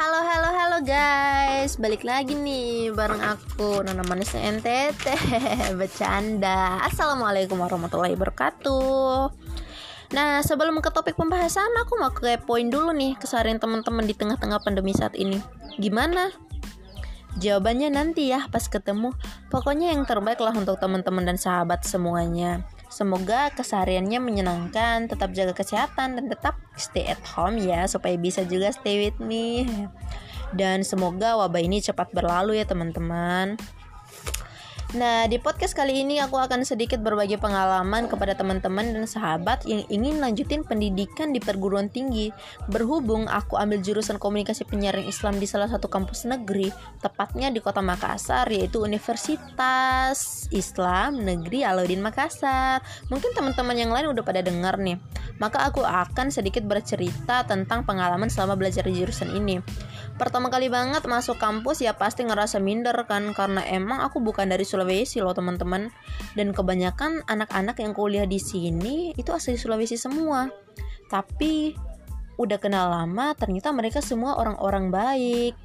Halo guys, balik lagi nih bareng aku Nona Manisnya NTT Bercanda. Assalamualaikum warahmatullahi wabarakatuh. Nah sebelum ke topik pembahasan Aku mau ke poin dulu nih Keseharian teman-teman di tengah-tengah pandemi saat ini. Gimana? Jawabannya nanti ya pas ketemu. Pokoknya yang terbaik lah untuk teman-teman dan sahabat semuanya Semoga kesehariannya menyenangkan, tetap jaga kesehatan dan tetap stay at home ya supaya bisa juga stay with me. Dan semoga wabah ini cepat berlalu ya teman-teman. Nah, di podcast kali ini aku akan sedikit berbagi pengalaman kepada teman-teman dan sahabat yang ingin lanjutin pendidikan di perguruan tinggi. Berhubung aku ambil jurusan komunikasi penyiaran Islam di salah satu kampus negeri, tepatnya di kota Makassar, yaitu Universitas Islam Negeri Alauddin Makassar. Mungkin teman-teman yang lain udah pada dengar nih. Maka aku akan sedikit bercerita tentang pengalaman selama belajar di jurusan ini. Pertama kali banget masuk kampus ya pasti ngerasa minder kan karena emang aku bukan dari Sulawesi loh teman-teman dan kebanyakan anak-anak yang kuliah di sini itu asli Sulawesi semua. Tapi udah kenal lama ternyata mereka semua orang-orang baik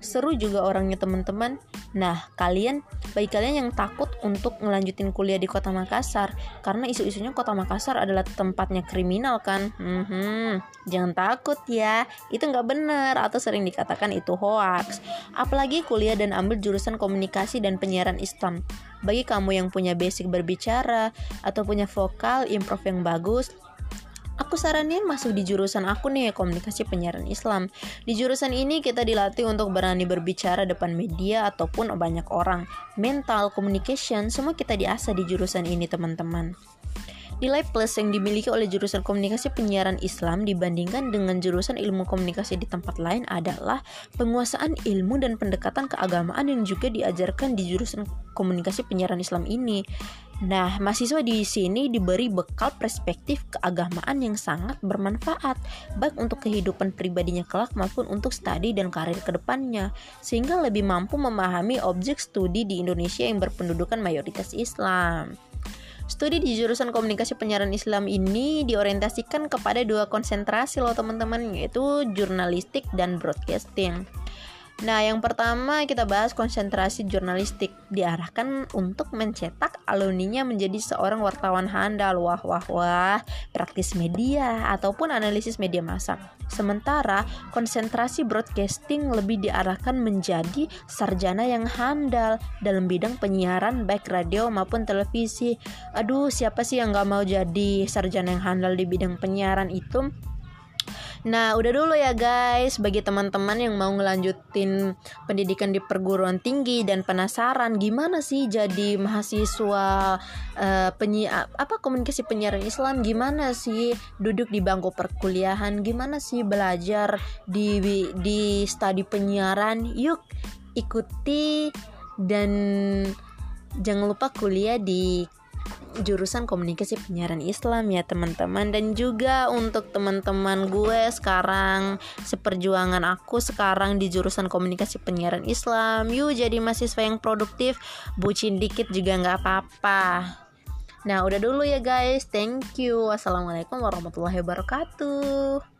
seru juga orangnya teman-teman. Nah, kalian bagi kalian yang takut untuk ngelanjutin kuliah di Kota Makassar karena isu-isunya Kota Makassar adalah tempatnya kriminal kan. Hmm, jangan takut ya, itu nggak benar atau sering dikatakan itu hoax. Apalagi kuliah dan ambil jurusan komunikasi dan penyiaran Islam. Bagi kamu yang punya basic berbicara atau punya vokal improv yang bagus, Aku saranin masuk di jurusan aku nih, komunikasi penyiaran Islam. Di jurusan ini kita dilatih untuk berani berbicara depan media ataupun banyak orang. Mental, communication, semua kita diasah di jurusan ini teman-teman. Nilai plus yang dimiliki oleh jurusan komunikasi penyiaran Islam dibandingkan dengan jurusan ilmu komunikasi di tempat lain adalah penguasaan ilmu dan pendekatan keagamaan yang juga diajarkan di jurusan komunikasi penyiaran Islam ini. Nah, mahasiswa di sini diberi bekal perspektif keagamaan yang sangat bermanfaat, baik untuk kehidupan pribadinya kelak maupun untuk studi dan karir ke depannya, sehingga lebih mampu memahami objek studi di Indonesia yang berpendudukan mayoritas Islam. Studi di jurusan komunikasi penyiaran Islam ini diorientasikan kepada dua konsentrasi loh teman-teman yaitu jurnalistik dan broadcasting. Nah, yang pertama kita bahas konsentrasi jurnalistik diarahkan untuk mencetak alumninya menjadi seorang wartawan handal, wah wah wah, praktis media ataupun analisis media massa. Sementara konsentrasi broadcasting lebih diarahkan menjadi sarjana yang handal dalam bidang penyiaran baik radio maupun televisi. Aduh, siapa sih yang gak mau jadi sarjana yang handal di bidang penyiaran itu? Nah, udah dulu ya guys, bagi teman-teman yang mau ngelanjutin pendidikan di perguruan tinggi dan penasaran gimana sih jadi mahasiswa uh, penyi apa komunikasi penyiaran Islam, gimana sih duduk di bangku perkuliahan, gimana sih belajar di di studi penyiaran, yuk ikuti dan jangan lupa kuliah di jurusan komunikasi penyiaran Islam ya teman-teman. Dan juga untuk teman-teman gue sekarang seperjuangan aku sekarang di jurusan komunikasi penyiaran Islam. Yuk jadi mahasiswa yang produktif. Bucin dikit juga nggak apa-apa. Nah udah dulu ya guys. Thank you. Wassalamualaikum warahmatullahi wabarakatuh